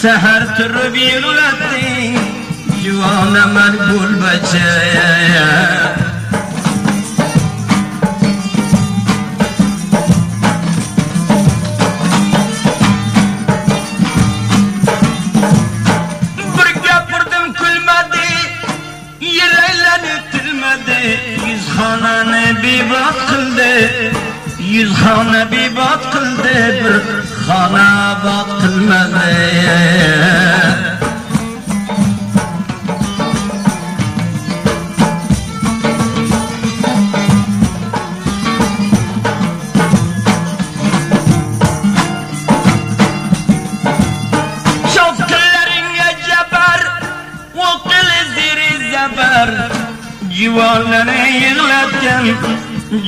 Seher türü bir ulatı, yuvana mergul bacaya.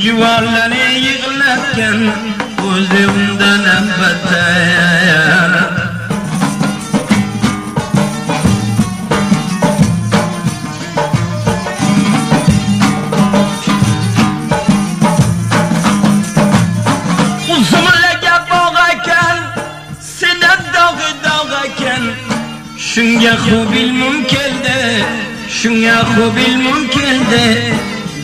Juwa lani yikh lakyan Oze undana batayayan Oze undana batayayan Oze undana batayayan khubil munkelde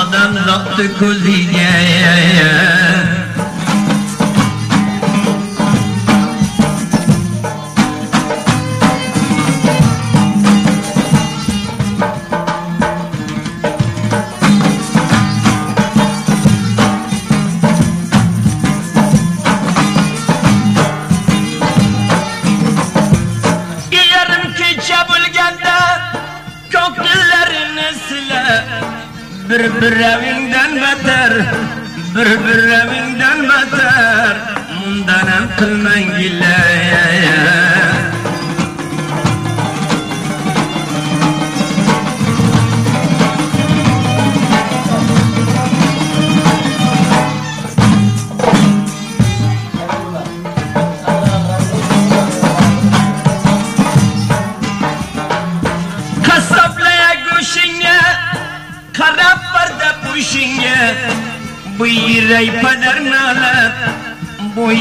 adam zatdy kuligi bir bir evinden beter bir bir mundan kılmayın gilleye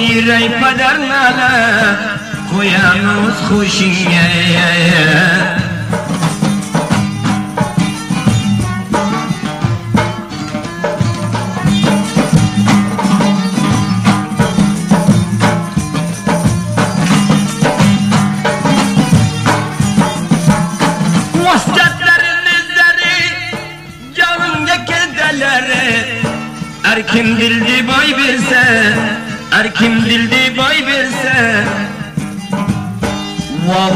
Ирай падар нала, Куя ма узхушия.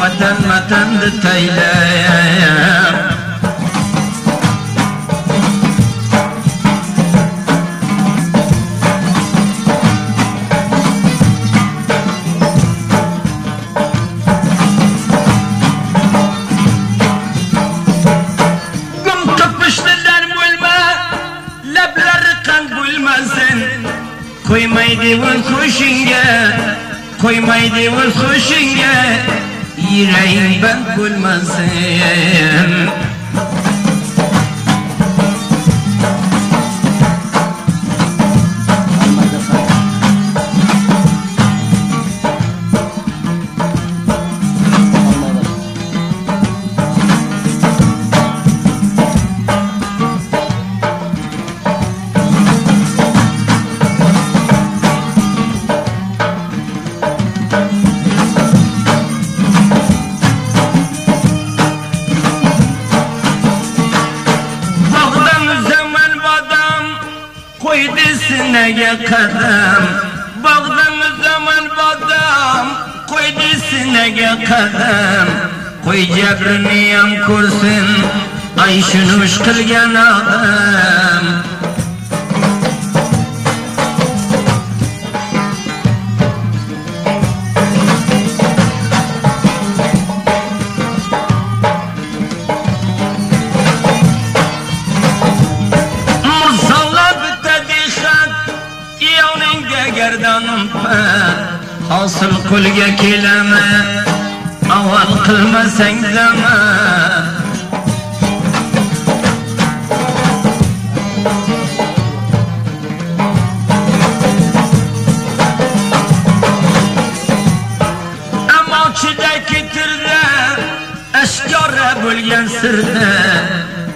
vatan vatan de дытайла яяяяяя. Гум капыштадан бульма, Лаплары кан Қайбан кул gitsine ge kadam koy jabrini yam kursin ay şunuş kılgan Амал кулге килама, Авал кулма сангама. Амал чидай китрда, Ашкар рабульган срда,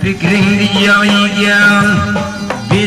Пикрин ди яйам, Би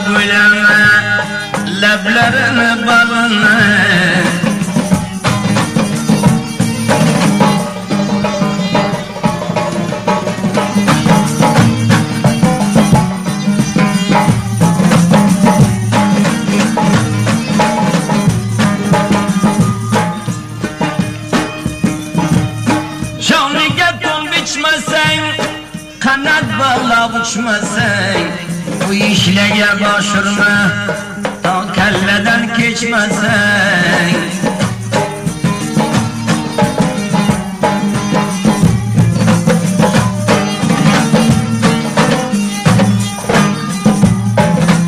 ya başırma ta kelleden geçmesen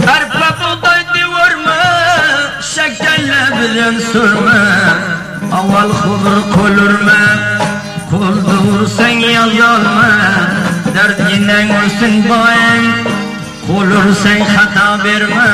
Darpa bu doydu vurma şekelle bilen sürme Aval kudur kulurma Kuldur sen yalyalma Dert yine olsun bay auprès sen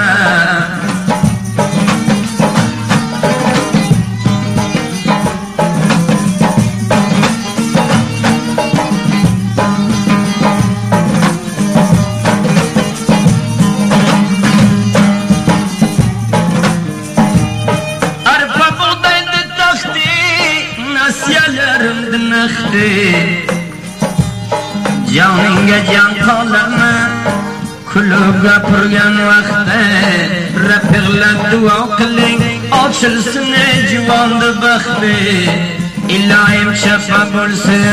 gapırgan vaqtda rapiglab duo qiling ochilsin ey jivonda baxti ilohim shafa bo'lsin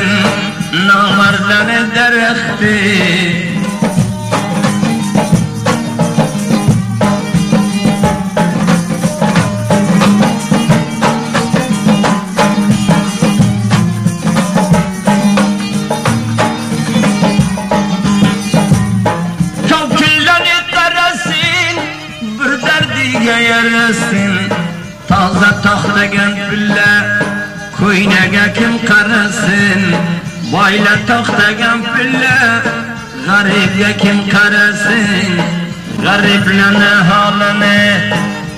nomardan e daraxti garip ya kim karasın garip nana halını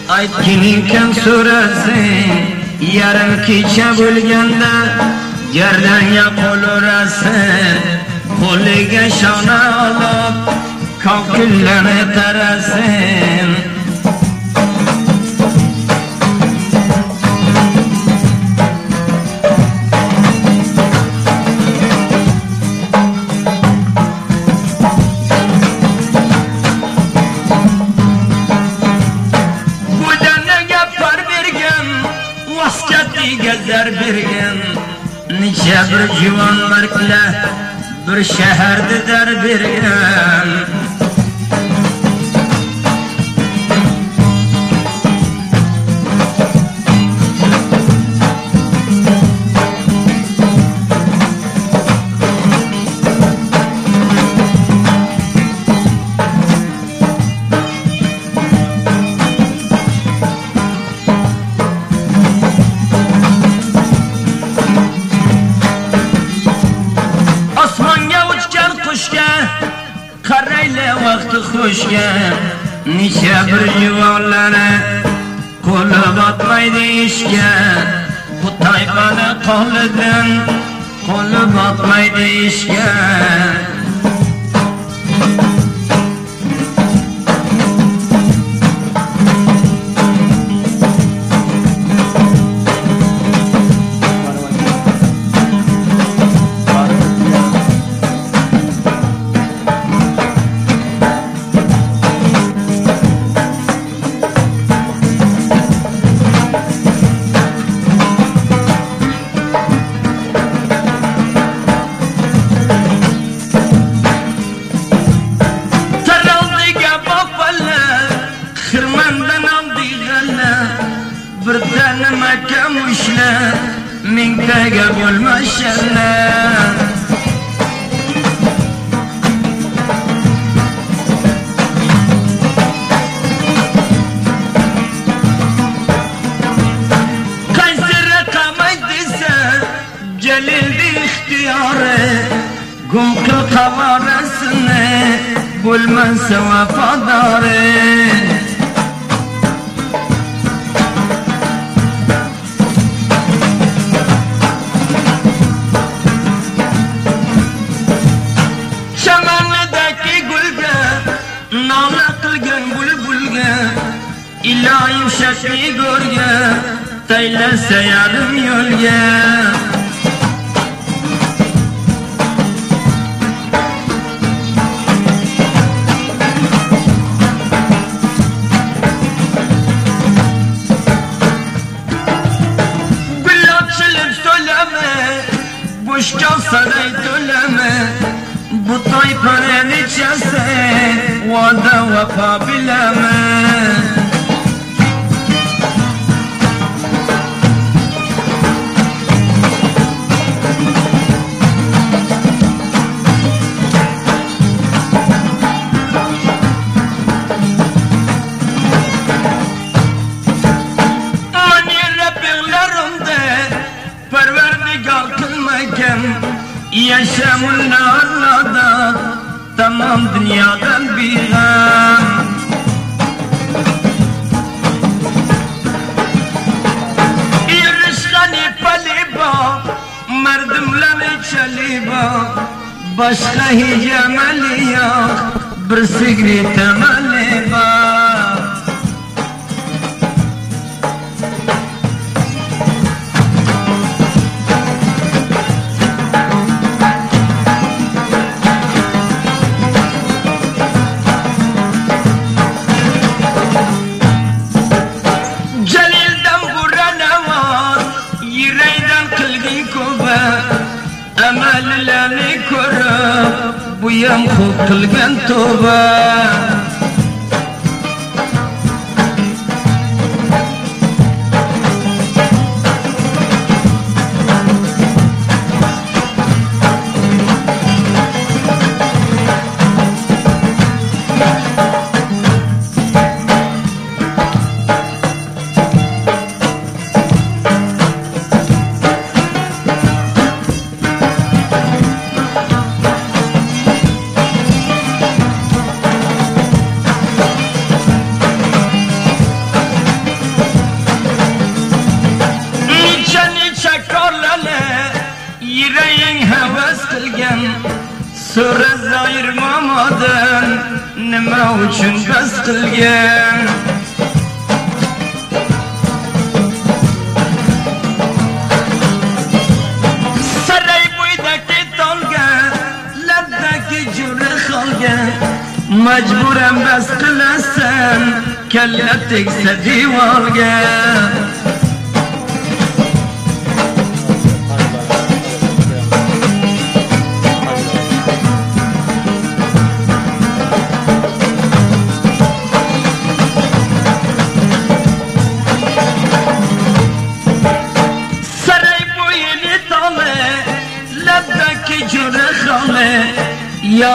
ait kimin kim sürasın yarın kiçe bulganda yerden ya kolurasın kolige şana alıp kalkülleme tarasın Ya bir civanlar kile, bir şehirde der bir yer. halden kolum atmaydı işken bir tanma kemuşla min tege bolmaşla kaysira kamaydisa gelildi ihtiyare gumkı kavarasını bulmansa vafadare şi görge taylan yarım yölge ye billachil tulama bu toy pane onda vafa Ya shamun nada tamam dunya gan be gan Kirnishani pale ne chali ba bas nahi jamaliya bir signeta »« risks İrän habas kılgan, sür öz ayrmamadın. Nema üçin bas kılgan? Seray bu ýakdy dalgan, laňda gyň salgan. Majburam bas kılasan,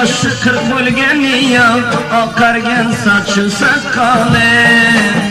Aşı kırk ölgen iyan, akargen saçı sakkalen